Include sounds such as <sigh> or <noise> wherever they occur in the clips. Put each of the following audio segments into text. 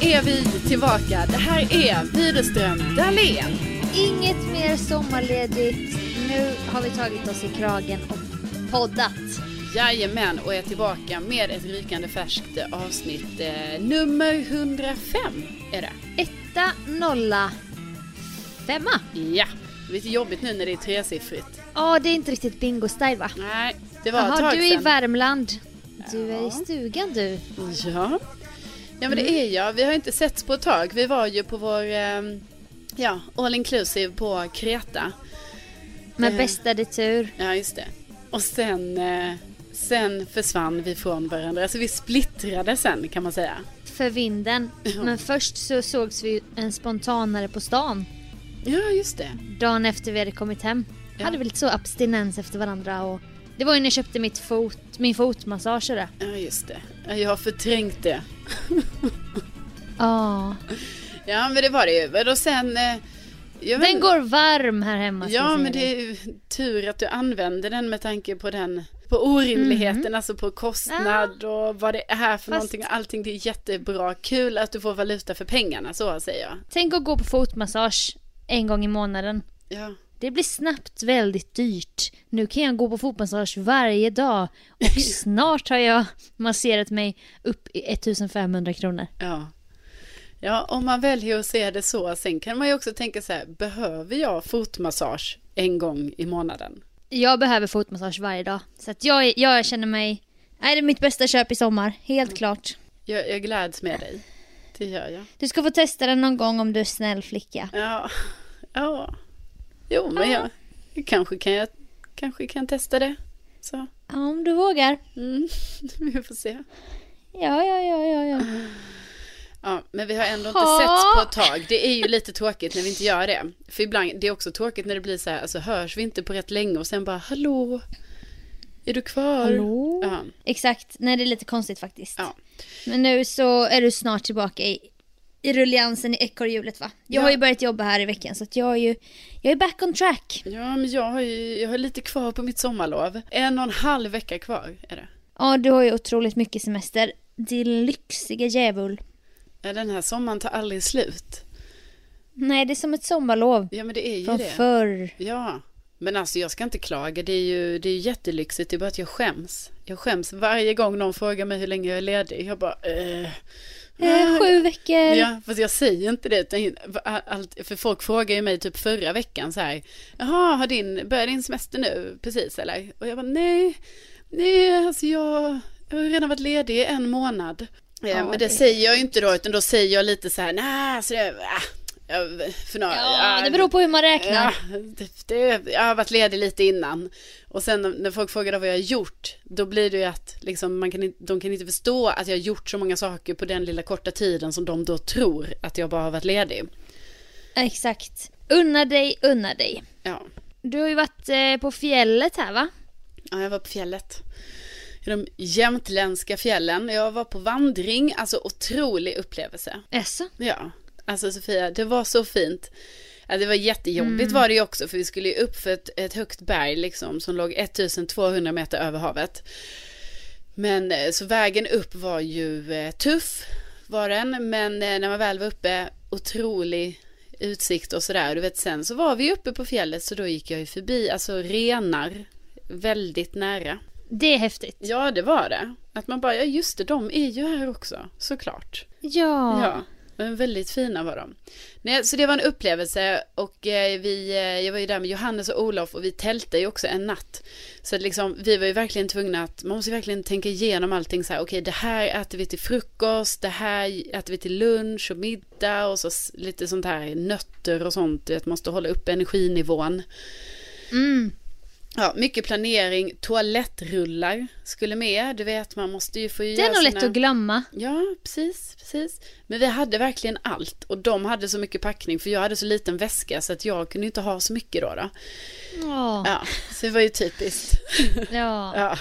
Är vi tillbaka. Det här är Widerström Dahlén. Inget mer sommarledigt. Nu har vi tagit oss i kragen och poddat. Jajamän, och är tillbaka med ett rykande färskt avsnitt. Eh, nummer 105 är det. Etta, nolla, femma. Ja, det är lite jobbigt nu när det är tresiffrigt. Ja, det är inte riktigt bingo-style va? Nej, det var ett Jaha, tag du är i sedan. Värmland. Du är i stugan du. Ja. Ja, men det är jag. Vi har inte setts på ett tag. Vi var ju på vår eh, ja, all inclusive på Kreta. Med Eh. bästa det tur. Ja, just det. Och sen, eh, sen försvann vi från varandra. Alltså vi splittrade sen kan man säga. För vinden. Men först så sågs vi en spontanare på stan. Ja, just det. Dagen efter vi hade kommit hem. Ja. Hade väl lite så abstinens efter varandra och det var ju när jag köpte mitt fot, min fotmassage det. Ja, just det. Ja, Jag har förträngt det. Ja. Ja, men det var det ju. Och sen... eh, jag Den går varm här hemma. Ja, men det är ju tur att du använder den med tanke på den på orimligheten, alltså på kostnad och vad det är för Fast- någonting. Allting det är jättebra. Kul att du får valuta för pengarna, så säger jag. Tänk att gå på fotmassage en gång i månaden. Ja, Det blir snabbt väldigt dyrt. Nu kan jag gå på fotmassage varje dag och <laughs> snart har jag masserat mig upp i 1500 kronor. ja. Ja, om man väljer att se det så. Sen kan man ju också tänka så här, behöver jag fotmassage en gång i månaden? Jag behöver fotmassage varje dag. Så att jag, jag känner mig... Nej, det är mitt bästa köp i sommar. Helt klart. Jag, jag gläds med dig. Det gör jag. Du ska få testa den någon gång om du är snäll flicka. Ja, ja. Jo, men jag kanske kan jag kanske kan testa det. Så, Ja, om du vågar. mm, <laughs> vi får se. Ja, ja, ja, ja, ja. Ja, men vi har ändå inte Ha. setts på ett tag. Det är ju lite tråkigt när vi inte gör det. För ibland, det är också tråkigt när det blir så här, alltså hörs vi inte på rätt länge och sen bara, hallå? Är du kvar? Hallå? Ja, Exakt. Nej, det är lite konstigt faktiskt. ja. Men nu så är du snart tillbaka i, i rulliansen i ekorrhjulet va? Jag Ja. har ju börjat jobba här i veckan så att jag är ju jag är back on track. ja, men jag har ju, jag har lite kvar på mitt sommarlov. En och en halv vecka kvar är det. Ja, du har ju otroligt mycket semester. Din lyxiga djävul. Ja, den här sommaren tar aldrig slut. Nej, det är som ett sommarlov. Ja, men det är ju Från det. förr. Ja, Men alltså jag ska inte klaga, det är ju det är jättelyxigt, det är bara att jag skäms. Jag skäms varje gång någon frågar mig hur länge jag är ledig. Jag bara, eh, Eh, sju veckor. Ja, fast jag säger inte det. För folk frågar ju mig typ förra veckan så här. Jaha, har din, börjar din semester nu precis eller? Och jag bara nej, nej, alltså jag, jag har redan varit ledig i en månad. Ja, men det, det- säger jag ju inte då, utan då säger jag lite så här, nej, alltså det, ah, för några, Ja, det beror på hur man räknar. Ja, det, det, jag har varit ledig lite innan. Och sen när folk frågar vad jag har gjort, då blir det ju att liksom, man kan, de kan inte förstå att jag har gjort så många saker på den lilla korta tiden som de då tror att jag bara har varit ledig. Exakt. Unna dig, unna dig. Ja, Du har ju varit eh, på fjället här va? ja jag var på fjället. I de jämtländska fjällen. Jag var på vandring, alltså otrolig upplevelse. Jaså? Ja, alltså Sofia, det var så fint. Ja, det var jättejobbigt var det ju också, för vi skulle ju upp för ett, ett högt berg liksom, som låg 1200 meter över havet. Men eh, så vägen upp var ju eh, tuff, var den, men eh, när man väl var uppe, otrolig utsikt och sådär. Du vet, sen så var vi uppe på fjället, så då gick jag ju förbi, alltså renar, väldigt nära. Det är häftigt. Ja, det var det. Att man bara, ja just det, de är ju här också, såklart. Ja. Ja, men väldigt fina var de. Nej, så det var en upplevelse och eh, vi, eh, jag var ju där med Johannes och Olof och vi tältade ju också en natt. Så att liksom, vi var ju verkligen tvungna att, man måste ju verkligen tänka igenom allting så här, okej det här äter vi till frukost, det här äter vi till lunch och middag och så lite sånt här nötter och sånt, du vet, måste hålla upp energinivån. Mm. Ja, mycket planering, toalettrullar skulle med, du vet man måste ju få Det är nog lätt sina- att glömma. Ja, precis, precis. Men vi hade verkligen allt och de hade så mycket packning för jag hade så liten väska så att jag kunde inte ha så mycket då. då. Ja. Ja, så det var ju typiskt. <laughs> ja. <laughs> Ja.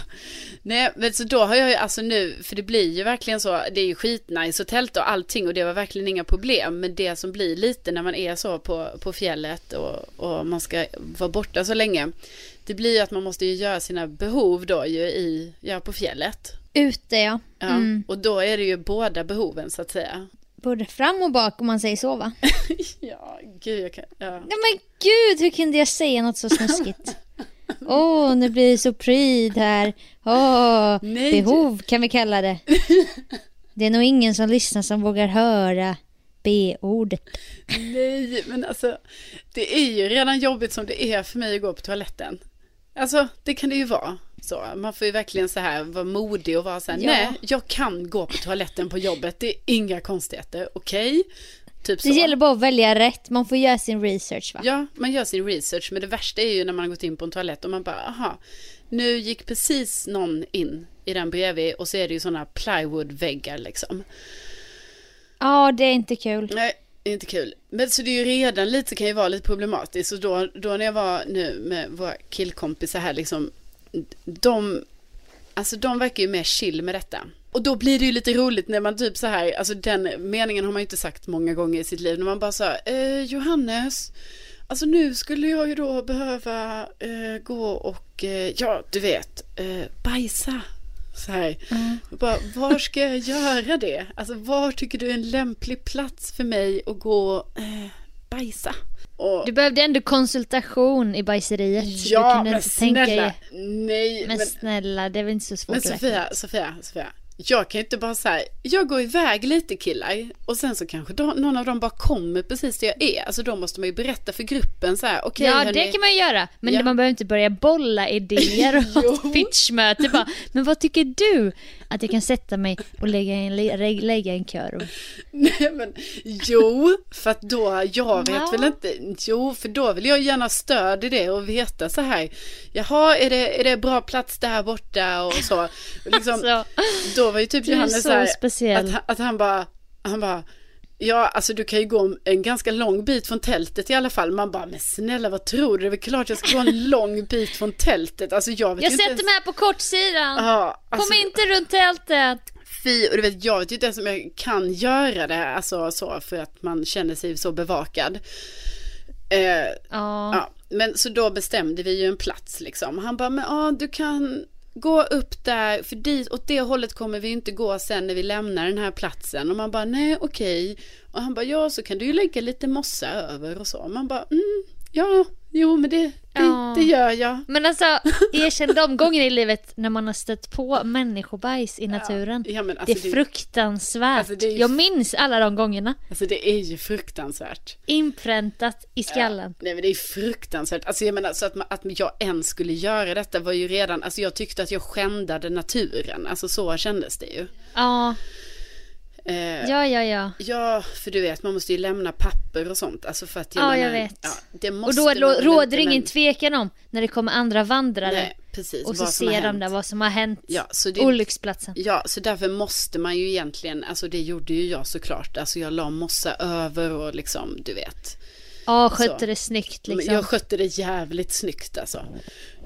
Nej, men så då har jag ju alltså nu, för det blir ju verkligen så, det är ju skitnice och tält och allting och det var verkligen inga problem. Men det som blir lite när man är så på, på fjället och, och man ska vara borta så länge, det blir ju att man måste ju göra sina behov då ju i, ja på fjället. Ute ja. Ja, Mm. och då är det ju båda behoven så att säga. Både fram och bak om man säger så va? <laughs> Ja, gud jag kan, ja. Nej men gud, hur kunde jag säga något så snuskigt? <laughs> Åh, nu blir det så pryd här. Åh, Nej. behov kan vi kalla det. <laughs> Det är nog ingen som lyssnar som vågar höra B-ordet. Nej, men alltså det är ju redan jobbigt som det är för mig att gå på toaletten. Alltså det kan det ju vara. Så, man får ju verkligen så här vara modig och vara så här, Ja. nej, jag kan gå på toaletten på jobbet, det är inga konstigheter, okej? Typ så. Det gäller bara att välja rätt, man får göra sin research va? Ja, man gör sin research, men det värsta är ju när man har gått in på en toalett och man bara, aha, nu gick precis någon in i den bredvid och så är det ju sådana plywoodväggar liksom. Ja, det är inte kul. Nej, inte kul. Men så det är ju redan lite, kan ju vara lite problematiskt. Och då, då när jag var nu med våra killkompisar här liksom, de, alltså de verkar ju mer chill med detta. Och då blir det ju lite roligt när man typ så här, alltså den meningen har man ju inte sagt många gånger i sitt liv, när man bara sa, eh, Johannes, alltså nu skulle jag ju då behöva eh, gå och, eh, ja du vet, eh, bajsa. Så här. Och Bara, var ska jag göra det? Alltså var tycker du är en lämplig plats för mig att gå eh, bajsa? Och, Du behövde ändå konsultation i bajseriet. ja, men snälla. dig- Nej, Men, men, snälla, det är väl inte så svårt men att räkna Sofia, Sofia, Sofia. Jag kan ju inte bara säga, jag går iväg lite killar och sen så kanske då, någon av dem bara kommer precis där jag är. Alltså då måste man ju berätta för gruppen så här, okej Ja, hörni, det kan man ju göra. Men Ja. man behöver inte börja bolla idéer och <laughs> ha ett pitchmöte. Bara, men vad tycker du? Att jag kan sätta mig och lägga en, lä- lägga en kör? <laughs> Nej men jo, för att då, jag vet Ja. väl inte, jo för då vill jag gärna stöd i det och veta så här, jaha är det, är det bra plats där borta och så. Och liksom, <laughs> Alltså, då var ju typ Johannes så så här, speciell. att, han- att han bara, han bara, ja alltså du kan ju gå en ganska lång bit från tältet i alla fall. Man bara, men snälla vad tror du? Det är väl klart jag ska gå en <laughs> lång bit från tältet. Alltså jag vet jag inte sätter ens- mig här på kortsidan. Ja, alltså- Kom inte runt tältet. Fy, och du vet, jag vet ju inte ens om jag kan göra det, alltså så, för att man känner sig så bevakad. Eh, Ja. ja, men så då bestämde vi ju en plats liksom. Han bara, men ja, du kan gå upp där, för dit, åt det hållet kommer vi inte gå sen när vi lämnar den här platsen. Och man bara, nej, okej. Och han bara, ja, så kan du ju lägga lite mossa över och så. Och man bara, mm, ja, Jo, men det, det, Ja. det gör jag. Men alltså, erkänn de gånger i livet när man har stött på människobajs i naturen. Ja, men alltså, det är fruktansvärt. Alltså, det är ju- Jag minns alla de gångerna. Alltså det är ju fruktansvärt. Inpräntat i skallen. Nej men det är fruktansvärt. Alltså jag menar så att, man, att jag ens skulle göra detta var ju redan, alltså jag tyckte att jag skändade naturen. Alltså så kändes det ju. Ja, Eh, ja, ja, ja. Ja, för du vet man måste ju lämna papper och sånt. Alltså för att jag Ja, menar, jag vet. Ja, det Och måste då lo- väl råder ingen tvekan om när det kommer andra vandrare Nej, precis. och så ser de där vad som har hänt. Ja, så det, Olycksplatsen. Ja, så därför måste man ju egentligen, alltså det gjorde ju jag såklart. Alltså jag la mossa över och liksom, du vet. Ja, skötte så. det snyggt liksom. Jag skötte det jävligt snyggt alltså.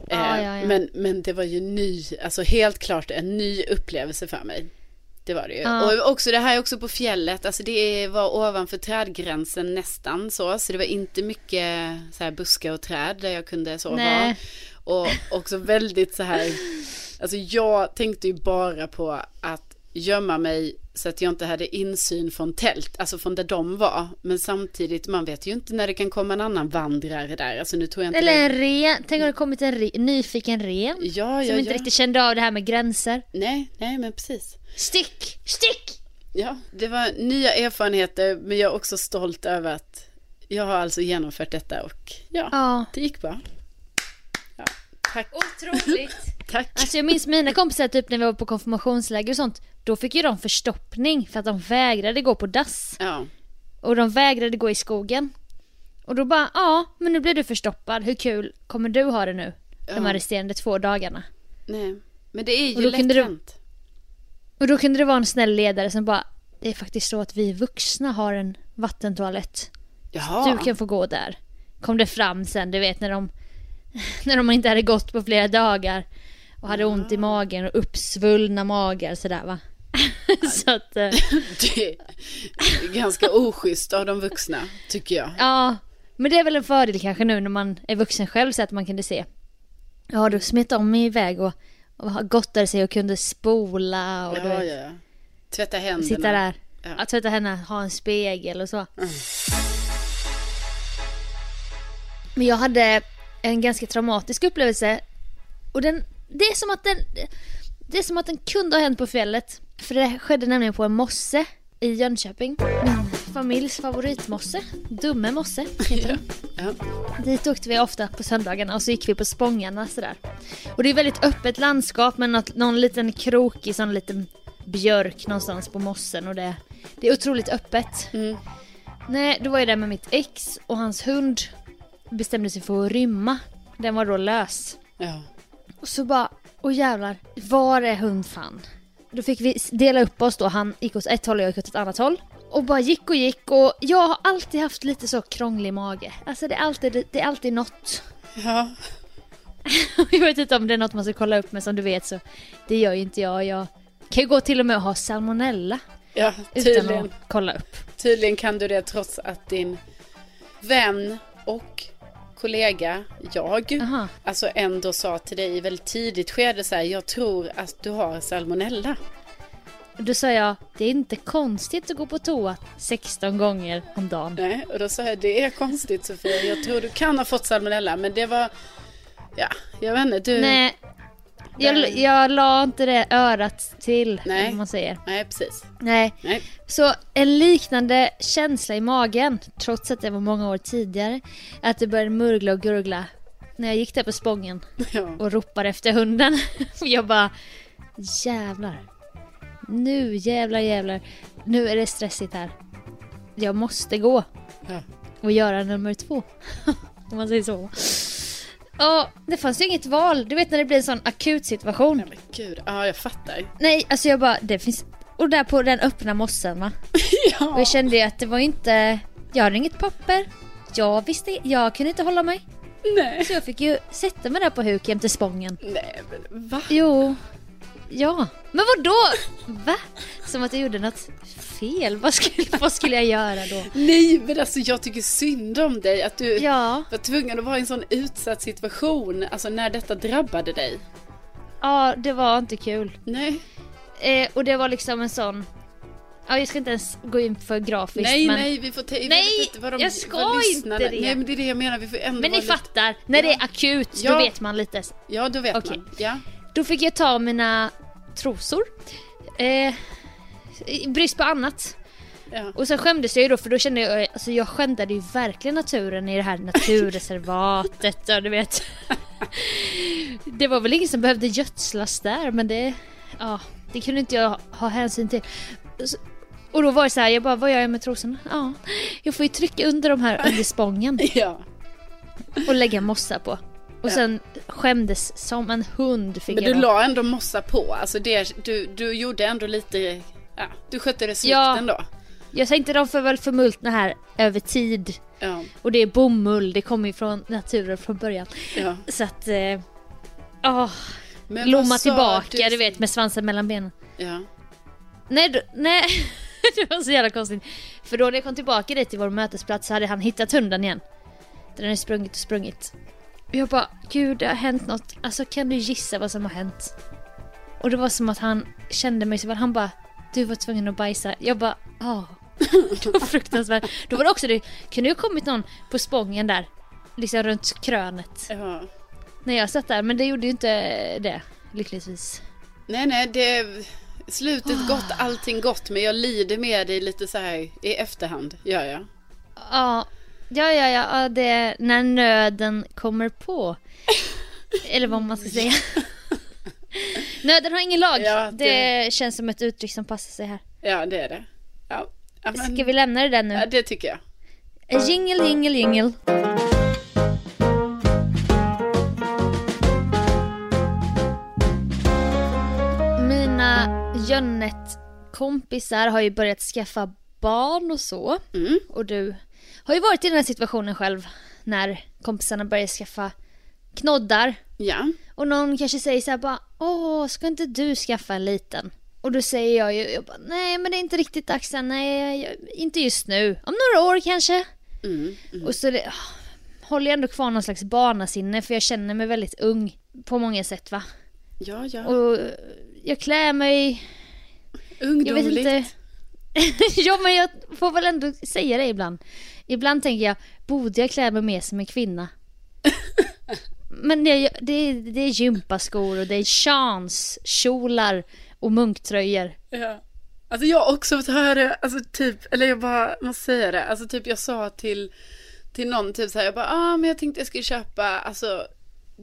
Ja, Eh, ja, ja. Men, men det var ju ny, alltså helt klart en ny upplevelse för mig. Det var det ju. Ja. Och också det här är också på fjället, alltså det var ovanför trädgränsen nästan så. Så det var inte mycket så här buskar och träd där jag kunde så Nej. Och också väldigt så här, alltså jag tänkte ju bara på att gömma mig så att jag inte hade insyn från tält, alltså från där de var. Men samtidigt, man vet ju inte när det kan komma en annan vandrare där. Alltså nu tror jag inte Eller en ren. Tänk om det kommit en re, nyfiken ren. Ja, ja, som inte ja. riktigt kände av det här med gränser. Nej, nej men precis. Stick! Stick! Ja, det var nya erfarenheter men jag är också stolt över att jag har alltså genomfört detta och ja, Ja. det gick bra. Ja, tack. Otroligt. Tack. Alltså jag minns mina kompisar typ när vi var på konfirmationsläger och sånt. Då fick ju de förstoppning för att de vägrade gå på dass. Ja, Och de vägrade gå i skogen. Och då bara, ja men nu blir du förstoppad. Hur kul kommer du ha det nu? De här resterande två dagarna. nej. Men det är ju kunde lätt du- hänt. Och då kunde det vara en snäll ledare som bara, det är faktiskt så att vi vuxna har en vattentoalett. Jaha. Du kan få gå där. Kom det fram sen, du vet när de, <laughs> när de inte hade gått på flera dagar. Och hade ont i magen och uppsvullna magar sådär va. <laughs> så att, eh, Det är ganska oschysst av de vuxna, tycker jag. ja. Men det är väl en fördel kanske nu när man är vuxen själv så att man kunde se. Ja, då smet de iväg och, och gottade sig och kunde spola och Ja, vet, ja, ja. Tvätta händerna. sitta där. Ja. Tvätta henne, ha en spegel och så. Men jag hade en ganska traumatisk upplevelse. Och den, det är som att den, det är som att den kunde ha hänt på fjället. För det skedde nämligen på en mosse i Jönköping. Min familjs favoritmosse, Dumme mosse heter den. Ja. Dit åkte vi ofta på söndagarna och så gick vi på Spångarna sådär. Och det är väldigt öppet landskap med något, någon liten krokig sån liten björk någonstans på mossen och det, det är otroligt öppet. Mm. Nej, då var jag där med mitt ex och hans hund bestämde sig för att rymma. Den var då lös. Ja. Och så bara, åh jävlar, var är hundfan? Då fick vi dela upp oss då, han gick åt ett håll och jag gick åt ett annat håll. Och bara gick och gick och jag har alltid haft lite så krånglig mage. Alltså det är alltid, det är alltid något. ja. <laughs> Jag vet inte om det är något man ska kolla upp men som du vet så det gör ju inte jag. Jag kan ju gå till och med och ha salmonella Ja, utan tydligen. att kolla upp. Tydligen kan du det trots att din vän och kollega, jag, Aha. alltså ändå sa till dig i väldigt tidigt skede så här, jag tror att du har salmonella. Då sa jag, det är inte konstigt att gå på toa 16 gånger om dagen. Nej, och då sa jag, det är konstigt Sofia, jag tror du kan ha fått salmonella, men det var, ja, jag vet inte, du, Nej, jag, jag la inte det örat till, Nej. om man säger. nej precis, Nej, nej, så en liknande känsla i magen, trots att det var många år tidigare, att det började murgla och gurgla när jag gick där på Spången <laughs> ja, och ropade efter hunden. <laughs> Jag bara, jävlar. Nu jävlar jävlar. Nu är det stressigt här. Jag måste gå ja, och göra nummer två. <laughs> Om man säger så. Och det fanns ju inget val. Du vet när det blir en sån akut situation. Nej, men gud, ja jag fattar. Nej, alltså jag bara, det finns... Och där på den öppna mossen va. <laughs> Och Ja, jag kände ju att det var ju inte... Jag hade inget papper. Jag visste, jag kunde inte hålla mig. nej, Så jag fick ju sätta mig där på huk jämte spången. nej, men va? Jo. Ja. Men vad då? Va? Som att jag gjorde något fel. Vad skulle, vad skulle jag göra då? Nej, men alltså jag tycker synd om dig att du Ja. var tvungen att vara i en sån utsatt situation, alltså när detta drabbade dig. Ja, det var inte kul. Nej, Eh, och det var liksom en sån... ja, jag ska inte ens gå in för grafiskt Nej, men... nej, vi får ta, Nej, inte vad de, jag ska vad inte det. Nej, men det är det jag menar. Vi får ändå Men ni lite- fattar, när det Ja. är akut, Ja. då vet man lite. Ja, då vet Okej. man. Ja. Då fick jag ta mina trosor. Eh, I brist på annat. Ja. Och sen skämdes jag ju då för då kände jag, alltså jag skändade ju verkligen naturen i det här naturreservatet och du vet. <laughs> Det var väl ingen som behövde gödslas där men det, ja, det kunde inte jag ha hänsyn till. Och då var det så här, jag bara, vad gör jag med trosorna? Ja, jag får ju trycka under de här <laughs> under spången ja. och lägga mossa på. Och sen skämdes som en hund fick Men du la ändå mossa på. Alltså det, du, du gjorde ändå lite... Ja, du skötte det snyggt Ja. ändå. Jag tänkte de får väl förmultna här över tid. Ja. Och det är bomull, det kommer ju från naturen från början. ja. Så att... Eh, åh, Men lomma tillbaka, du... vet med svansen mellan benen. Ja. Nej, då, nej. <laughs> det var så jävla konstigt. För då när jag kom tillbaka dit till vår mötesplats så hade han hittat hunden igen. Den hade sprungit och sprungit. Jag bara, gud det har hänt något. Alltså kan du gissa vad som har hänt? Och det var som att han kände mig så väl. Han bara, du var tvungen att bajsa. Jag bara, ja. <laughs> det var fruktansvärt. Då var det också, det kunde ju ha kommit någon på spången där. Liksom runt krönet. ja. När jag satt där, men det gjorde ju inte det. Lyckligtvis. Nej, nej, det... Slutet gott, allting gott. Men jag lider med dig lite så här i efterhand. Gör jag. Ja, ja, ja, ja, det är när nöden kommer på. Eller vad man ska <laughs> säga. nöden har ingen lag. Ja, det... det- känns som ett uttryck som passar sig här. Ja, det är det. Ja. Ja, men, Ska vi lämna det där nu? ja, det tycker jag. Jingle, jingle, jingle. Mina Jönnet-kompisar har ju börjat skaffa barn och så. Mm. Och du har ju varit i den här situationen själv. När kompisarna börjar skaffa knoddar. Ja. Och någon kanske säger så här bara Åh, ska inte du skaffa en liten? Och då säger jag ju, jag bara, nej men det är inte riktigt dags än, nej jag- inte just nu. Om några år kanske. Mm. Mm. Och så det, ah, håller jag ändå kvar någon slags barnasinne för jag känner mig väldigt ung på många sätt va. Ja, ja. Och jag klär mig, jag vet Ungdomligt. inte. <laughs> ja men jag får väl ändå säga det ibland. Ibland tänker jag, borde jag klä mig mer som en kvinna? <laughs> men det, det, är- det är gympaskor och det är chans, kjolar och munktröjor. Ja. Alltså jag har också fått höra, alltså typ, eller jag bara måste säga det, alltså typ jag sa till, till någon typ så här, jag bara, ah men jag tänkte jag skulle köpa, alltså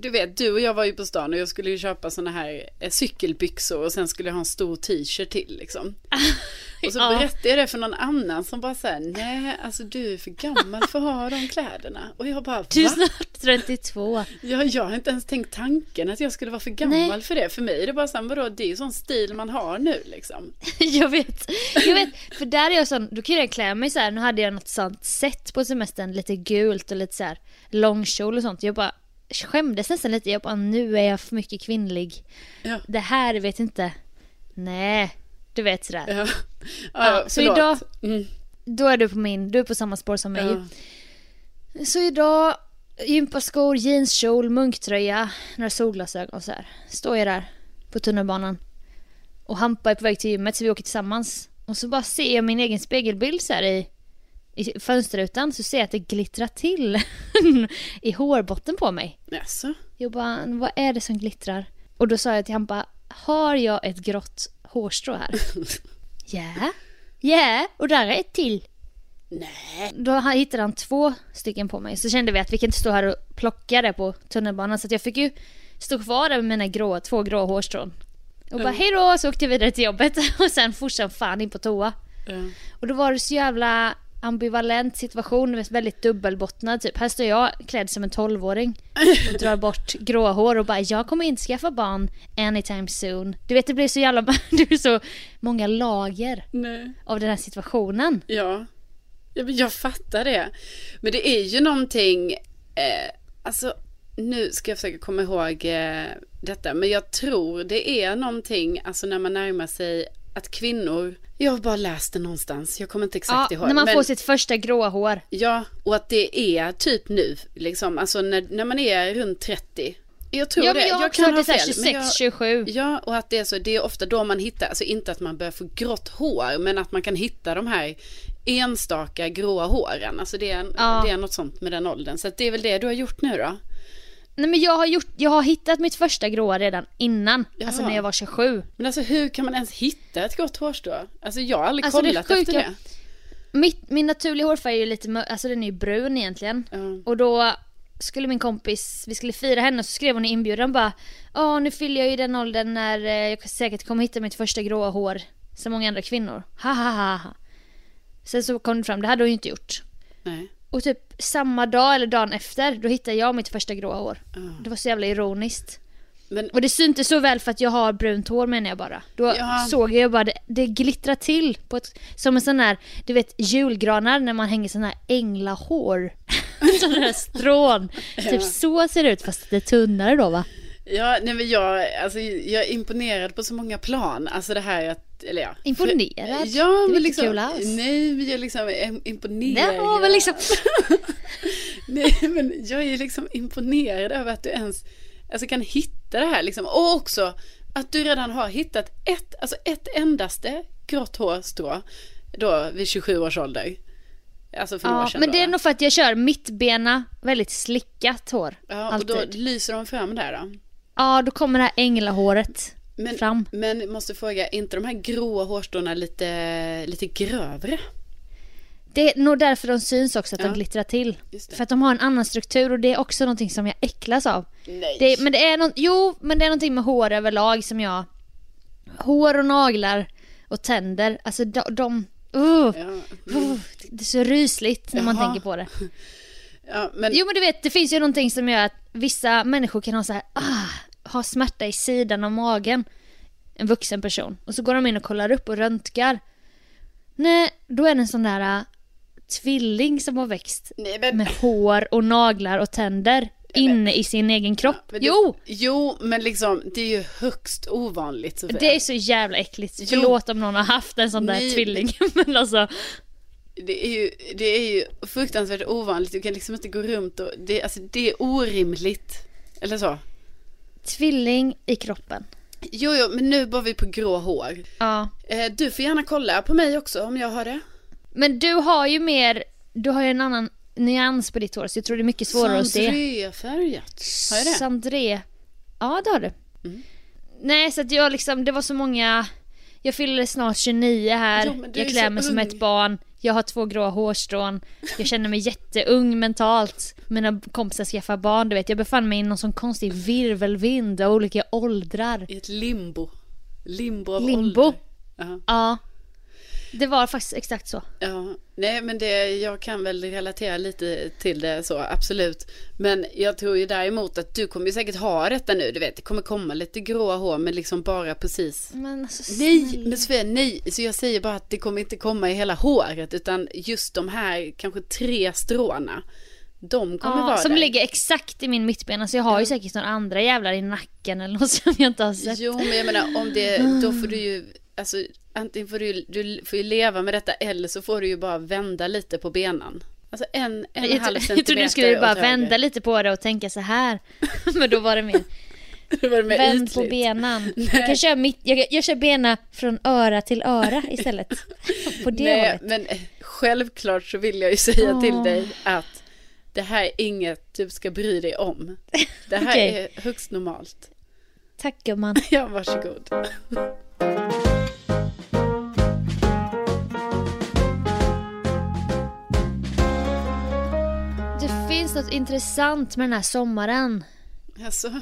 du vet, du och jag var ju på stan och jag skulle ju köpa såna här eh, cykelbyxor och sen skulle jag ha en stor t-shirt till liksom. <laughs> Och så berättade jag det för någon annan som bara säger nej alltså du är för gammal för att ha de kläderna. Och jag bara, Du är va? snart 32. Ja, jag har inte ens tänkt tanken att jag skulle vara för gammal Nej. för det. För mig är det bara så här, vadå, det är ju sån stil man har nu liksom. <laughs> jag vet. Jag vet. För där är jag sån, då kan jag klä mig så här. Nu hade jag något sånt sätt på semestern. Lite gult och lite så här långkjol och sånt. Jag bara skämdes nästan lite. Jag bara, nu är jag för mycket kvinnlig. Ja. Det här vet inte. Nej, du vet sådär. Ja, ja, så idag- Mm, Då är du på min, du är på samma spår som mig. Så idag, gympaskor, jeanskjol, munktröja, några solglasögon och så här. Står jag där på tunnelbanan. Och Hampa är på väg till gymmet så vi åker tillsammans. Och så bara ser jag min egen spegelbild så i, i fönsterrutan. Så ser jag att det glittrar till <laughs> i hårbotten på mig. Jaså? Jag bara, vad är det som glittrar? Och då sa jag till Hampa, har jag ett grått hårstrå här? <laughs> Ja, ja, och där är ett till. Nej. Då han- hittade han två stycken på mig. Så kände vi att vi kan inte stå här och plocka det på tunnelbanan. Så jag fick ju stå kvar där med mina grå, två grå hårstrån. Och bara hej då, så åkte jag vidare till jobbet. <laughs> Och sen fortsatte fan in på toa. Ja. Och då var det så jävla ambivalent situation, väldigt dubbelbottnad typ. Här står jag klädd som en tolvåring och drar <laughs> bort gråhår och bara jag kommer inte skaffa barn anytime soon. Du vet det blir så jävla, <laughs> det blir så många lager Nej. av den här situationen. Ja. ja men jag fattar det. Men det är ju någonting, eh, alltså nu ska jag försöka komma ihåg eh, detta, men jag tror det är någonting, alltså när man närmar sig att kvinnor, jag har bara läst det någonstans, jag kommer inte exakt Ja, ihåg. när man men, får sitt första gråa hår. Ja, och att det är typ nu, liksom, alltså när, när man är runt 30 Jag tror Ja, det. jag jag kan ha fel. men 26, jag- 27. Ja, och att det är så, det är ofta då man hittar, alltså inte att man börjar få grått hår, men att man kan hitta de här enstaka gråa håren. Alltså det är, Ja. det är något sånt med den åldern. Så det är väl det du har gjort nu då? Nej men jag har, gjort, jag har hittat mitt första gråa redan innan. Alltså Jaha. när jag var 27. Men alltså hur kan man ens hitta ett grått hårstrå? Alltså jag har aldrig Alltså, det kollat sjuka- efter det. Mitt, min naturliga hårfärg är ju lite alltså den är ju brun egentligen. Ja. Och då skulle min kompis, vi skulle fira henne och så skrev hon i inbjudan bara Ja nu fyller jag ju den åldern när eh, jag säkert kommer hitta mitt första gråa hår som många andra kvinnor. Ha ha ha ha. Sen så kom det fram, det hade hon ju inte gjort. Nej. Och typ samma dag eller dagen efter då hittade jag mitt första gråa hår. Det var så jävla ironiskt. Men Och det syntes så väl för att jag har brunt hår menar jag bara. Då Ja. såg jag bara det, det glittrar till på ett, som en sån här, du vet julgranar när man hänger sån här änglahår. <laughs> Sådana här strån. Typ så ser det ut fast det tunnare då va? Ja, nej men jag, alltså, jag är imponerad på så många plan. Alltså det här att, eller ja. Imponerad? Ja, men liksom, nej, men jag är liksom im- imponerad. Var väl liksom... <laughs> Nej, men jag är liksom imponerad över att du ens alltså, kan hitta det här liksom. Och också att du redan har hittat ett, alltså ett endaste grått hårstrå då vid 27 års ålder. Alltså för några år Ja, sedan men då, det är nog för att jag kör mittbena, väldigt slickat hår. Ja, och då alltid. lyser de fram där då. Ja, då kommer det här änglahåret Men, fram. men måste fråga, är inte de här gråa hårstråna lite, lite grövre? Det är nog därför de syns också, att Ja. de glittrar till. För att de har en annan struktur och det är också någonting som jag äcklas av. Nej. Det, men det är något, jo, men det är någonting med hår överlag som jag... Hår och naglar och tänder, alltså de... de uh, Ja, uh, det är så rysligt när man Jaha. tänker på det. <laughs> ja, men, Jo men du vet, det finns ju någonting som gör att vissa människor kan ha så här, ah, ha smärta i sidan av magen. En vuxen person. Och så går de in och kollar upp och röntgar. Nej, då är det en sån där äh, tvilling som har växt nej, men, med hår och naglar och tänder inne i sin egen kropp. men det- Jo! Jo, men liksom det är ju högst ovanligt Sofia. Det är så jävla äckligt. Jo. Förlåt om någon har haft en sån där Nej. tvilling. <laughs> Men alltså, Det är, ju, det är ju fruktansvärt ovanligt. Du kan liksom inte gå runt och... Det, alltså, det är orimligt. Eller så. Tvilling i kroppen. Jo, jo, men nu var vi på grå hår. Ja. Eh, du får gärna kolla på mig också om jag har det. Men du har ju mer, du har ju en annan nyans på ditt hår så jag tror det är mycket svårare att se. Sandré-färgat. Har jag det? Sandré. Ja det har du. Mm. Nej så att jag liksom, det var så många, jag fyller snart 29 här, Jo, jag är klär mig som ett barn, jag har två gråa hårstrån, jag känner mig jätteung mentalt. Mina kompisar skaffar barn, du vet. Jag befann mig i någon sån konstig virvelvind av olika åldrar. I ett limbo. Limbo av Limbo? ålder. Ja. Ja. Det var faktiskt exakt så. Ja, nej men det, jag kan väl relatera lite till det så, absolut. Men jag tror ju däremot att du kommer ju säkert ha detta nu, du vet, det kommer komma lite gråa hår, men liksom bara precis. Men alltså, Nej, men Sofia, nej, så jag säger bara att det kommer inte komma i hela håret, utan just de här kanske tre stråna, de kommer Ja, vara som där. ligger exakt i min mittbena så jag har ju säkert några andra jävlar i nacken eller något som jag inte har sett. Jo, men jag menar om det, då får du ju, alltså antingen får du, du får ju leva med detta eller så får du ju bara vända lite på benan. Alltså en, en Jag, halv jag centimeter trodde du skulle bara vända lite på det och tänka så här. <laughs> Men då var det mer <laughs> Det var mer vänd på ytligt. benan. <laughs> Jag kan köra, mitt, jag, jag kör bena från öra till öra istället. På det Nej, hållet. men eh, självklart så vill jag ju säga Åh. till dig att det här är inget du ska bry dig om. Det här Okej. är högst normalt. Tack gumman. Ja, varsågod. Något intressant med den här sommaren. Alltså,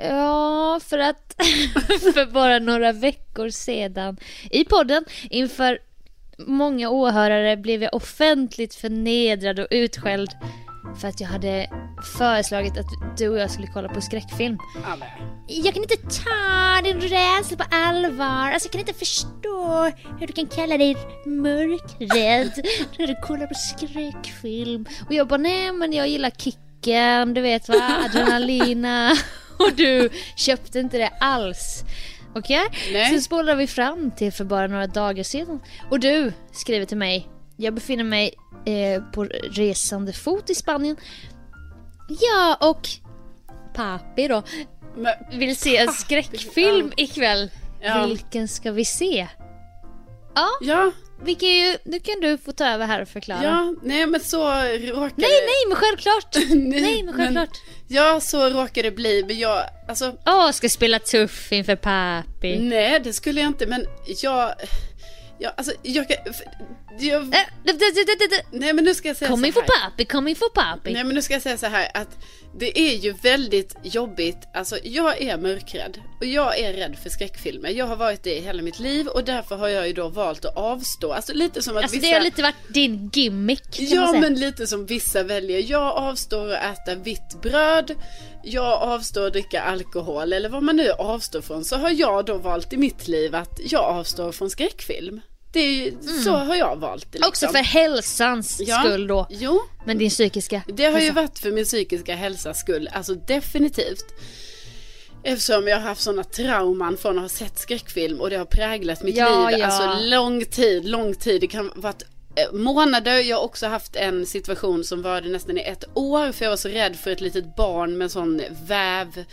Ja, för att <laughs> för bara några veckor sedan. I podden inför många åhörare blev jag offentligt förnedrad och utskälld för att jag hade föreslagit att du och jag skulle kolla på skräckfilm. ja. Jag kan inte ta din rädsla på allvar. Alltså jag kan inte förstå hur du kan kalla dig mörkrädd <laughs> när du kollar på skräckfilm. Och jag bara, nej men jag gillar kicken, du vet va, adrenalina. <laughs> Och du köpte inte det alls. Okej? Nej. Sen spolar vi fram till för bara några dagar sedan. Och du skriver till mig, jag befinner mig eh, på resande fot i Spanien. Ja, och Papi då Men, vill se en skräckfilm ja. ikväll. Ja. Vilken ska vi se? Ja, ja, vi kan ju, nu kan du få ta över här och förklara. ja, nej men så råkade Nej, nej, men självklart! <laughs> Nej, nej, men självklart. Ja, så råkade det bli, men jag, alltså, Åh, ska spela tuff inför Papi. nej det skulle jag inte, men jag, jag, alltså, jag kan, jag, Äh, d- nej men nu ska jag säga Kom så här. Papi, kom in för Papi. Nej men nu ska jag säga så här att det är ju väldigt jobbigt, alltså jag är mörkrädd och jag är rädd för skräckfilmer. Jag har varit det i hela mitt liv och därför har jag ju då valt att avstå. Alltså lite som att Alltså vissa... det har lite varit din gimmick kan Ja men lite som vissa väljer. Jag avstår att äta vitt bröd. Jag avstår att dricka alkohol eller vad man nu avstår från. Så har jag då valt i mitt liv att jag avstår från skräckfilm. Det är ju, Så har jag valt det liksom. Mm. Också för hälsans Ja. skull då. Jo, Men din psykiska det har ju hälsa. varit för min psykiska hälsas skull. Alltså definitivt. Eftersom jag har haft sådana trauman från att ha sett skräckfilm och det har präglat mitt Ja, liv. ja. Alltså lång tid, lång tid. Det kan ha varit månader. Jag har också haft en situation som var det nästan i ett år. För jag var så rädd för ett litet barn med sån väv.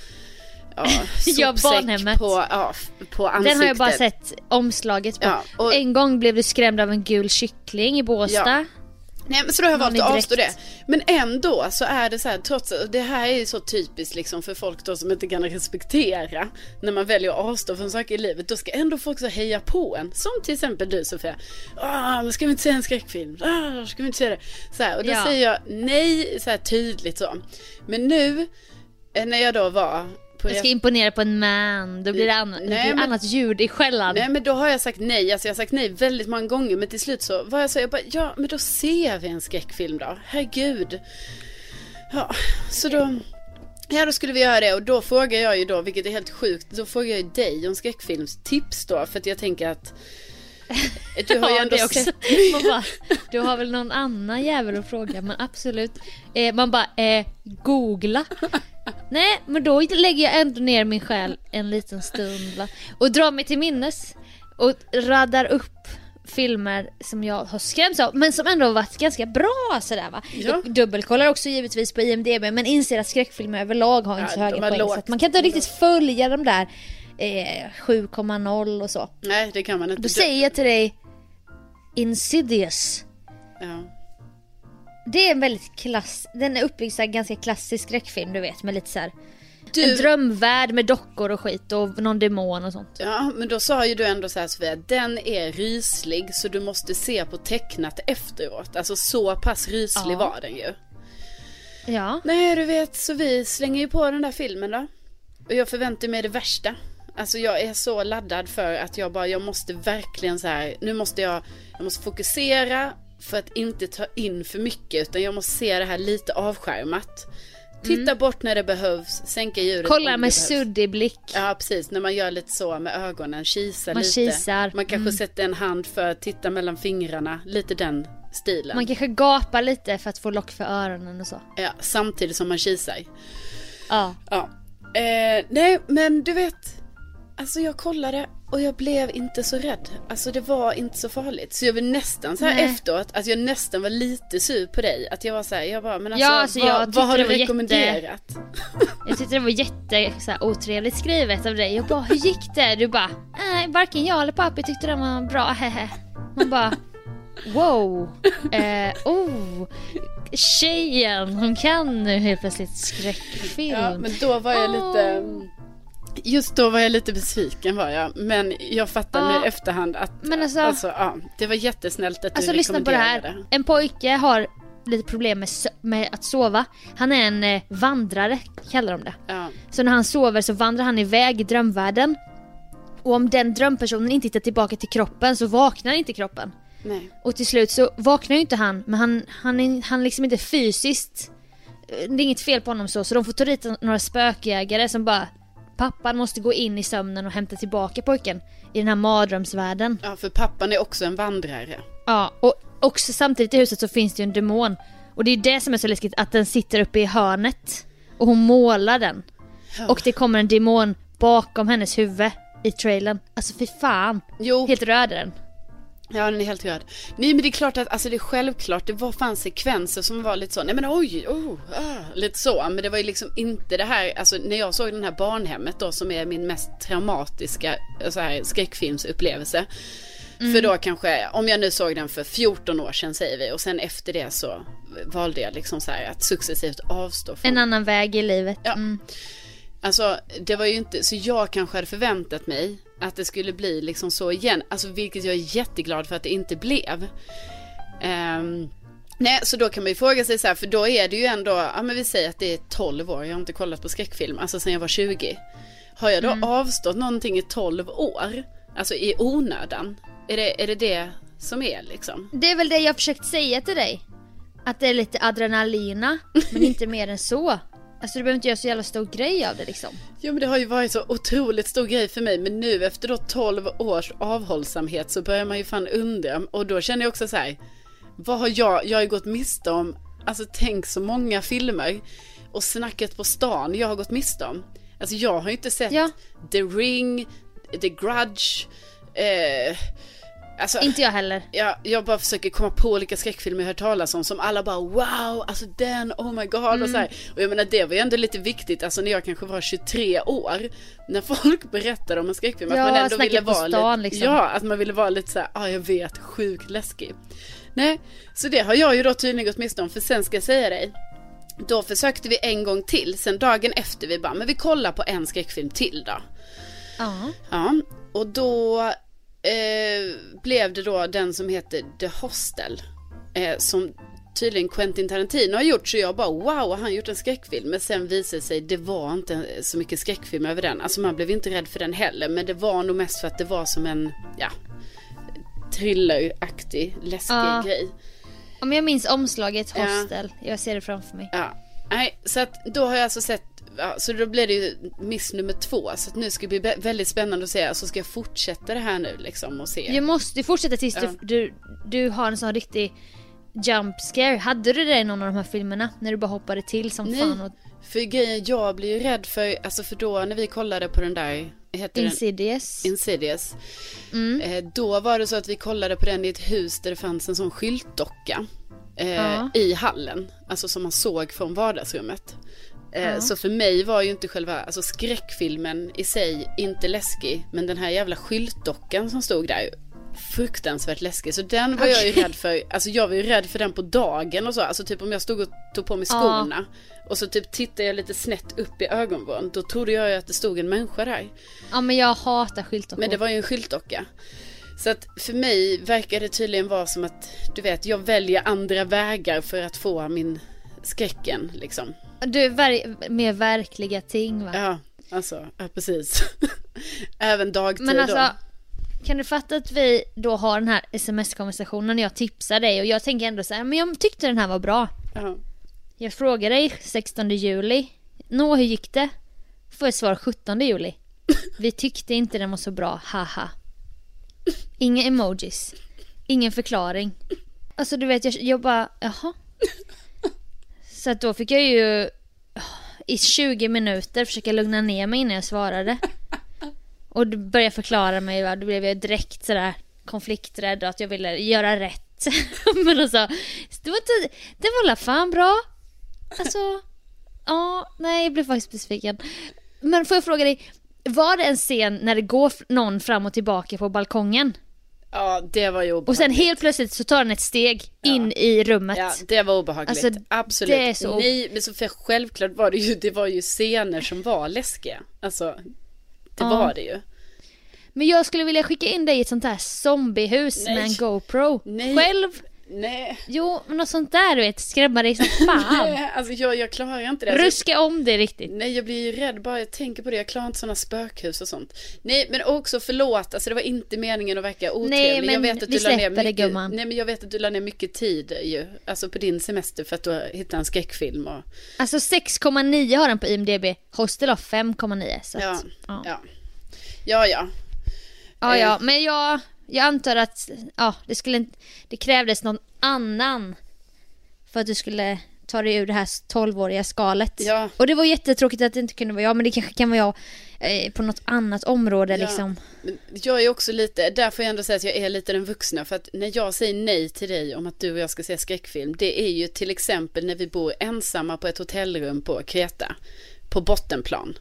Ja, <laughs> Ja, barnhemmet. På, ja, på ansiktet. Den har jag bara sett omslaget på. Ja, och- En gång blev du skrämd av en gul kyckling i Båstad. Ja. Nej men så då har jag valt att avstå det. Men ändå så är det så här, trots att det här är ju så typiskt liksom för folk då som inte kan respektera när man väljer att avstå från saker i livet. Då ska ändå folk så heja på en. Som till exempel du Sofia. Ah, ska vi inte se en skräckfilm? Ah, ska vi inte se det? Så här, och då Ja. säger jag nej så här tydligt så. Men nu eh, när jag då var på Jag ska imponera på en man, då blir det, annan, det Nej, blir men- annat ljud i skällan. Nej men då har jag sagt nej, alltså jag har sagt nej väldigt många gånger men till slut så var jag så, jag bara, ja men då ser vi en skräckfilm då, herregud. Ja, så då, ja då skulle vi göra det och då frågar jag ju då, vilket är helt sjukt, då frågar jag ju dig om skräckfilmstips då för att jag tänker att <laughs> du har ju Ja, ändå också. sett <laughs> Man bara, du har väl någon annan jävel att fråga men absolut. Eh, man bara, eh, googla. Nej men då lägger jag ändå ner min själ en liten stund va? och drar mig till minnes och raddar upp filmer som jag har skrämts av men som ändå varit ganska bra sådär va. Ja. Jag dubbelkollar också givetvis på IMDB men inser att skräckfilmer överlag har inte Ja, så höga poäng lågt. så man kan inte riktigt följa de där eh, 7,0 och så. Nej det kan man inte. Då säger jag till dig Insidious. Ja. Det är en väldigt klass... Den är uppbyggd så här ganska klassisk skräckfilm du vet med lite så här. Du- En drömvärld med dockor och skit och någon demon och sånt. Ja, men då sa ju du ändå så här Sofia, den är ryslig så du måste se på tecknat efteråt. Alltså så pass ryslig Ja. var den ju. Ja. Nej, du vet, så vi slänger ju på den där filmen då. Och jag förväntar mig det värsta. Alltså jag är så laddad för att jag bara, jag måste verkligen så här, nu måste jag, jag måste fokusera för att inte ta in för mycket utan jag måste se det här lite avskärmat. Titta bort när det behövs, sänka ljudet Mm. Kolla med suddig blick. Ja precis, när man gör lite så med ögonen, kisar Man lite. kisar, Man kanske mm. sätter en hand för att titta mellan fingrarna, lite den stilen. Man kanske gapar lite för att få lock för öronen och så. Ja, samtidigt som man kisar. Ja. Ja. Eh, nej, men du vet. Alltså jag kollade och jag blev inte så rädd. Alltså det var inte så farligt. Så jag vill nästan så här Nej. efteråt, att jag nästan var lite sur på dig. Att jag var så här, jag bara, men alltså, Ja, alltså, jag vad, vad har du var jätte- rekommenderat? <laughs> Jag tyckte det var jätte så här, otrevligt skrivet av dig. Jag bara, hur gick det? Du bara, nej varken jag eller pappa tyckte den var bra, hehe. <laughs> Man bara, wow. Eh, oh. Tjejen, hon kan nu helt plötsligt skräckfilm. Ja, men då var jag lite... Åh. Just då var jag lite besviken var jag. Men jag fattar nu Ja. i efterhand att Men alltså- ja, det var jättesnällt att Alltså du lyssna på det här. En pojke har lite problem med, med att sova. Han är en eh, vandrare, kallar de det. Ja. Så när han sover så vandrar han iväg i drömvärlden. Och om den drömpersonen inte hittar tillbaka till kroppen så vaknar inte kroppen. Nej. Och till slut så vaknar ju inte han, men han, han, är, han liksom inte fysiskt... eh, Det är inget fel på honom så, så de får ta dit några spökjägare som bara... Pappan måste gå in i sömnen och hämta tillbaka pojken i den här mardrömsvärlden. Ja, för pappan är också en vandrare. Ja, och också samtidigt i huset så finns det ju en demon. Och det är det som är så läskigt, att den sitter uppe i hörnet. Och hon målar den. Ja. Och det kommer en demon bakom hennes huvud i trailern. Alltså fy fan. Jo, Helt röd är den. Ja, den är helt röd. Nej, men det är klart att, alltså det är självklart, det var fan sekvenser som var lite så, nej men oj, oh, ah, lite så. Men det var ju liksom inte det här, alltså när jag såg den här barnhemmet då som är min mest traumatiska så här, skräckfilmsupplevelse. För då kanske, om jag nu såg den för 14 år sedan säger vi och sen efter det så valde jag liksom så här att successivt avstå från En annan väg i livet. Ja. Mm. Alltså det var ju inte, så jag kanske hade förväntat mig att det skulle bli liksom så igen. Alltså vilket jag är jätteglad för att det inte blev. Ehm, nej, så då kan man ju fråga sig så här, för då är det ju ändå, ja men vi säger att det är 12 år, jag har inte kollat på skräckfilm, alltså sen jag var 20. Har jag då avstått någonting i 12 år, alltså i onödan? Är det är det, det som är liksom? Det är väl det jag försökt säga till dig. Att det är lite adrenalina, men inte mer än så. Alltså du behöver inte göra så jävla stor grej av det liksom. Jo men det har ju varit så otroligt stor grej för mig men nu efter då 12 års avhållsamhet så börjar man ju fan undra och då känner jag också så här vad har jag, jag har ju gått miste om, alltså tänk så många filmer och snacket på stan jag har gått miste om. Alltså jag har ju inte sett Ja. The Ring, The Grudge, eh, alltså Inte jag heller. jag, jag bara försöker komma på olika skräckfilmer jag hört talas om som alla bara wow, alltså den, oh my god och så här. Och jag menar det var ju ändå lite viktigt, alltså när jag kanske var 23 år, när folk <laughs> berättade om en skräckfilm, Ja, att man ändå ville vara stan, lite, liksom. ja, att man ville vara lite så ja jag vet, sjukt läskig. Nej, så det har jag ju då tydligen gått miste om, för sen ska jag säga dig, då försökte vi en gång till, sen dagen efter vi bara, men vi kollar på en skräckfilm till då. Ja. Ja, och då eh, blev det då den som heter The Hostel. Eh, som tydligen Quentin Tarantino har gjort. Så jag bara wow, har han gjort en skräckfilm? Men sen visade det sig, det var inte så mycket skräckfilm över den. Alltså man blev inte rädd för den heller. Men det var nog mest för att det var som en, ja, thrilleraktig, läskig Ja. grej. Om jag minns omslaget Ja. Hostel, jag ser det framför mig. Ja, nej, så att då har jag alltså sett, ja, så då blir det ju miss nummer två. Så att nu ska det bli vä- väldigt spännande att se, alltså ska jag fortsätta det här nu liksom och se? Du måste fortsätta tills Ja. du, du, du har en sån riktig jump scare. Hade du det i någon av de här filmerna? När du bara hoppade till som Nej. fan och För grejen, jag blir ju rädd för, alltså för då när vi kollade på den där, heter den Insidious. Insidious. Mm. Eh, då var det så att vi kollade på den i ett hus där det fanns en sån skyltdocka. Eh, Ja. I hallen, alltså som man såg från vardagsrummet. Eh. Så för mig var ju inte själva, alltså skräckfilmen i sig inte läskig. Men den här jävla skyltdockan som stod där, fruktansvärt läskig. Så den var jag ju rädd för, alltså jag var ju rädd för den på dagen och så. Alltså typ om jag stod och tog på mig skorna. Och så typ tittade jag lite snett upp i ögonvrån. Då trodde jag ju att det stod en människa där. Ja men jag hatar skyltdockor. Men det var ju en skyltdocka. Så att för mig verkar det tydligen vara som att, du vet, jag väljer andra vägar för att få min skräcken liksom. Du ver- mer verkliga ting va? Ja, alltså, ja precis. <laughs> Även dagtid Men alltså, då. kan du fatta att vi då har den här sms-konversationen när jag tipsar dig och jag tänker ändå så här, men jag tyckte den här var bra. Ja. Jag frågar dig 16 juli. Nå, hur gick det? Får ett svar 17 juli. <laughs> Vi tyckte inte den var så bra, haha. Inga emojis. Ingen förklaring. Alltså du vet, jag, jag bara, jaha. <laughs> Så att då fick jag ju i 20 minuter försöka lugna ner mig innan jag svarade. <laughs> Och du började förklara mig, va? då blev jag direkt sådär konflikträdd och att jag ville göra rätt. <laughs> Men alltså, det var, inte, det var fan bra. Alltså, ja, nej jag blev faktiskt besviken. Men får jag fråga dig, var det en scen när det går någon fram och tillbaka på balkongen? Ja, det var ju obehagligt. Och sen helt plötsligt så tar den ett steg in i rummet. Ja, det var obehagligt. Alltså, Absolut. det är så- Nej, men för självklart var det ju, det var ju scener som var läskiga. Alltså, det Ja. var det ju. Men jag skulle vilja skicka in dig i ett sånt här zombiehus Nej. med en GoPro. Nej. Själv? Nej. Jo, men något sånt där du vet, skrämma dig som <laughs> fan. Nej, alltså jag, jag klarar inte det. Alltså, Ruska om det riktigt. Nej jag blir ju rädd bara jag tänker på det. Jag klarar inte sådana spökhus och sånt. Nej men också förlåt, alltså det var inte meningen att verka otrevlig. men jag vet att vi du släpper det, mycket, gumman. Nej men jag vet att du la ner mycket tid ju. Alltså på din semester för att du hittade en skräckfilm och Alltså 6,9 har den på IMDB. Hostel har 5,9. Så ja, att, ja. ja. Ja ja. Ja, ja, Eh. men jag, jag antar att ja, det, skulle, det krävdes någon annan för att du skulle ta dig ur det här 12-åriga skalet. Ja. Och det var jättetråkigt att det inte kunde vara jag, men det kanske kan vara jag eh, på något annat område Ja. liksom. Men Jag är också lite, där får jag ändå säga att jag är lite den vuxna. För att när jag säger nej till dig om att du och jag ska se skräckfilm. Det är ju till exempel när vi bor ensamma på ett hotellrum på Kreta. På bottenplan.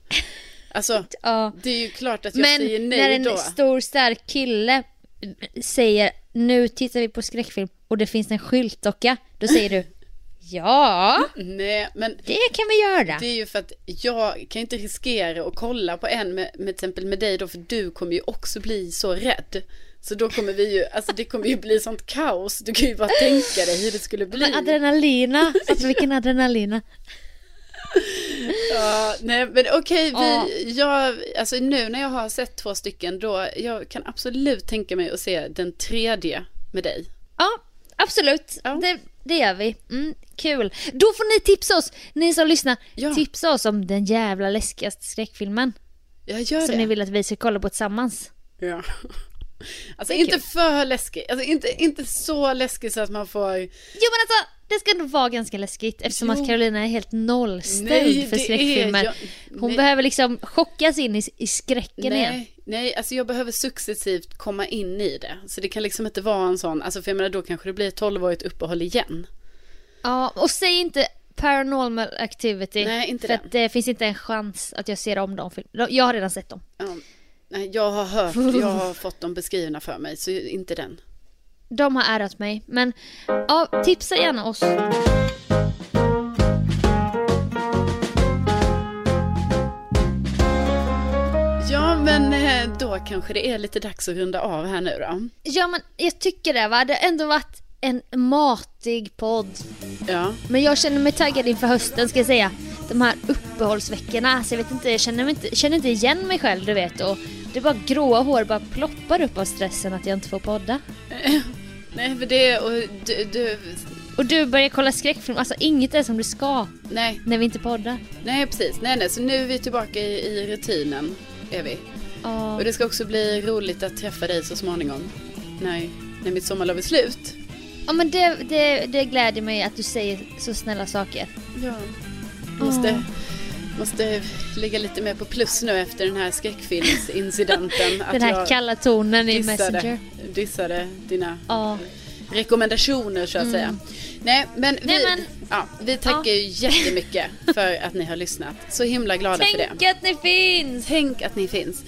Alltså, Ja. det är ju klart att jag Men säger nej när en då. stor stark kille säger nu tittar vi på skräckfilm och det finns en skyltdocka, då säger du ja, Nej, men det kan vi göra. det är ju för att jag kan inte riskera att kolla på en med, med till exempel med dig då. För du kommer ju också bli så rädd. Så då kommer vi ju, alltså det kommer ju bli sånt kaos. Du kan ju bara tänka dig hur det skulle bli. Men adrenalina, alltså vilken adrenalina. <laughs> Ja, nej men okej, Ja. vi, jag, alltså nu när jag har sett två stycken då, jag kan absolut tänka mig att se den tredje med dig. Ja, absolut. Ja. Det, det gör vi. Mm, kul. Då får ni tipsa oss, ni som lyssnar. Ja. Tipsa oss om den jävla läskigaste skräckfilmen. Jag gör Som det. ni vill att vi ska kolla på tillsammans. Ja. <laughs> Alltså inte kul. för läskig, alltså inte, inte så läskig så att man får, Jo men alltså, det ska nog vara ganska läskigt eftersom Jo. att Carolina är helt nollställd Nej, för skräckfilmer. jag- Hon nej. behöver liksom chockas in i, i skräcken igen. nej, nej, alltså jag behöver successivt komma in i det. Så det kan liksom inte vara en sån, alltså för jag menar då kanske det blir ett tolvårigt uppehåll igen. Ja, och säg inte Paranormal Activity. Nej, inte för den. att det finns inte en chans att jag ser om de filmerna. Jag har redan sett dem. Ja, nej, jag har hört, <laughs> jag har fått dem beskrivna för mig, så inte den. De har ärat mig. Men ja, tipsa gärna oss. Ja, men eh, då kanske det är lite dags att runda av här nu då. Ja men jag tycker det va. Det har ändå varit en matig podd. Ja, Men jag känner mig taggad inför hösten ska jag säga. De här uppehållsveckorna. Alltså jag vet inte, jag känner, inte, känner inte igen mig själv du vet. Och det är bara gråa hår bara ploppar upp av stressen att jag inte får podda. <laughs> nej för det, och du, du Och du börjar kolla skräckfilm. Alltså inget är som det ska nej, när vi inte poddar. nej precis, nej nej, så nu är vi tillbaka i, i rutinen, är vi. Ja. Och det ska också bli roligt att träffa dig så småningom, när, när mitt sommarlov är slut. Ja men det, det, det gläder mig att du säger så snälla saker. Ja. Måste, måste ligga lite mer på plus nu efter den här skräckfilmsincidenten. <laughs> att Den här jag kalla tonen i dissade, Messenger. dissade dina Ja. rekommendationer så att säga. Nej men, vi, Mm. Nej, men- Ja, vi tackar ju jättemycket <laughs> för att ni har lyssnat. Så himla glada för det. Tänk att ni finns! Tänk att ni finns.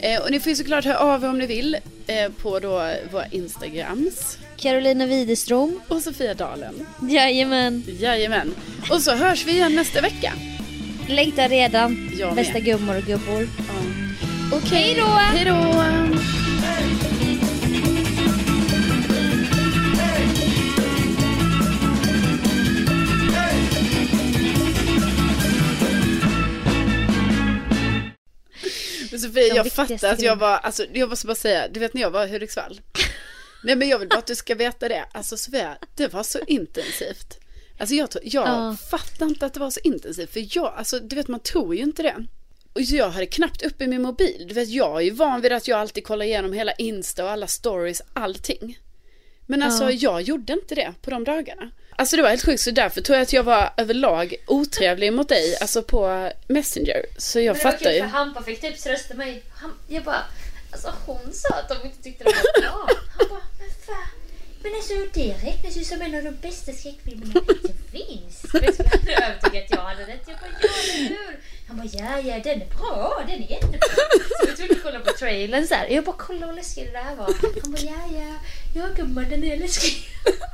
Eh, och ni får ju såklart höra av er om ni vill eh, på då våra Instagrams Carolina Widerström. och Sofia Dalen. Jajamän. Jajamän. Och så hörs vi igen nästa vecka. Längtar redan. Jag med. Bästa gummor och gubbor. Ja. Okej då! Hej då! Men Sofie, jag fattar att jag var, alltså jag måste bara säga, du vet när jag var i Hudiksvall. <laughs> Nej men jag vill bara att du ska veta det. Alltså Sofia, det var så intensivt. Alltså jag, jag Ja. fattar inte att det var så intensivt. För jag, alltså du vet man tror ju inte det. Och jag hade knappt uppe min mobil. Du vet jag är ju van vid att jag alltid kollar igenom hela Insta och alla stories, allting. Men alltså Ja. jag gjorde inte det på de dagarna. Alltså det var helt sjukt så därför tror jag att jag var överlag otrevlig mot dig, alltså på Messenger. Så jag fattar ju. Hampa fick typ trösta mig. Han, jag bara, alltså hon sa att de inte tyckte det var bra. Han bara, men fan. Men alltså det räknas ju som en av de bästa skräckfilmerna <laughs> som finns. Vet du, han övertygade att jag hade rätt. Jag bara, ja eller hur? Han bara, ja ja den är bra, den är jättebra. Så jag tog och kolla på trailern så här. Jag bara, kolla vad läskig det där var. Han bara, ja ja, ja gumman den är läskig. <laughs>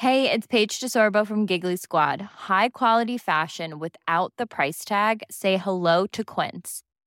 Hey, it's Paige DeSorbo from Giggly Squad. High quality fashion without the price tag. Say hello to Quince.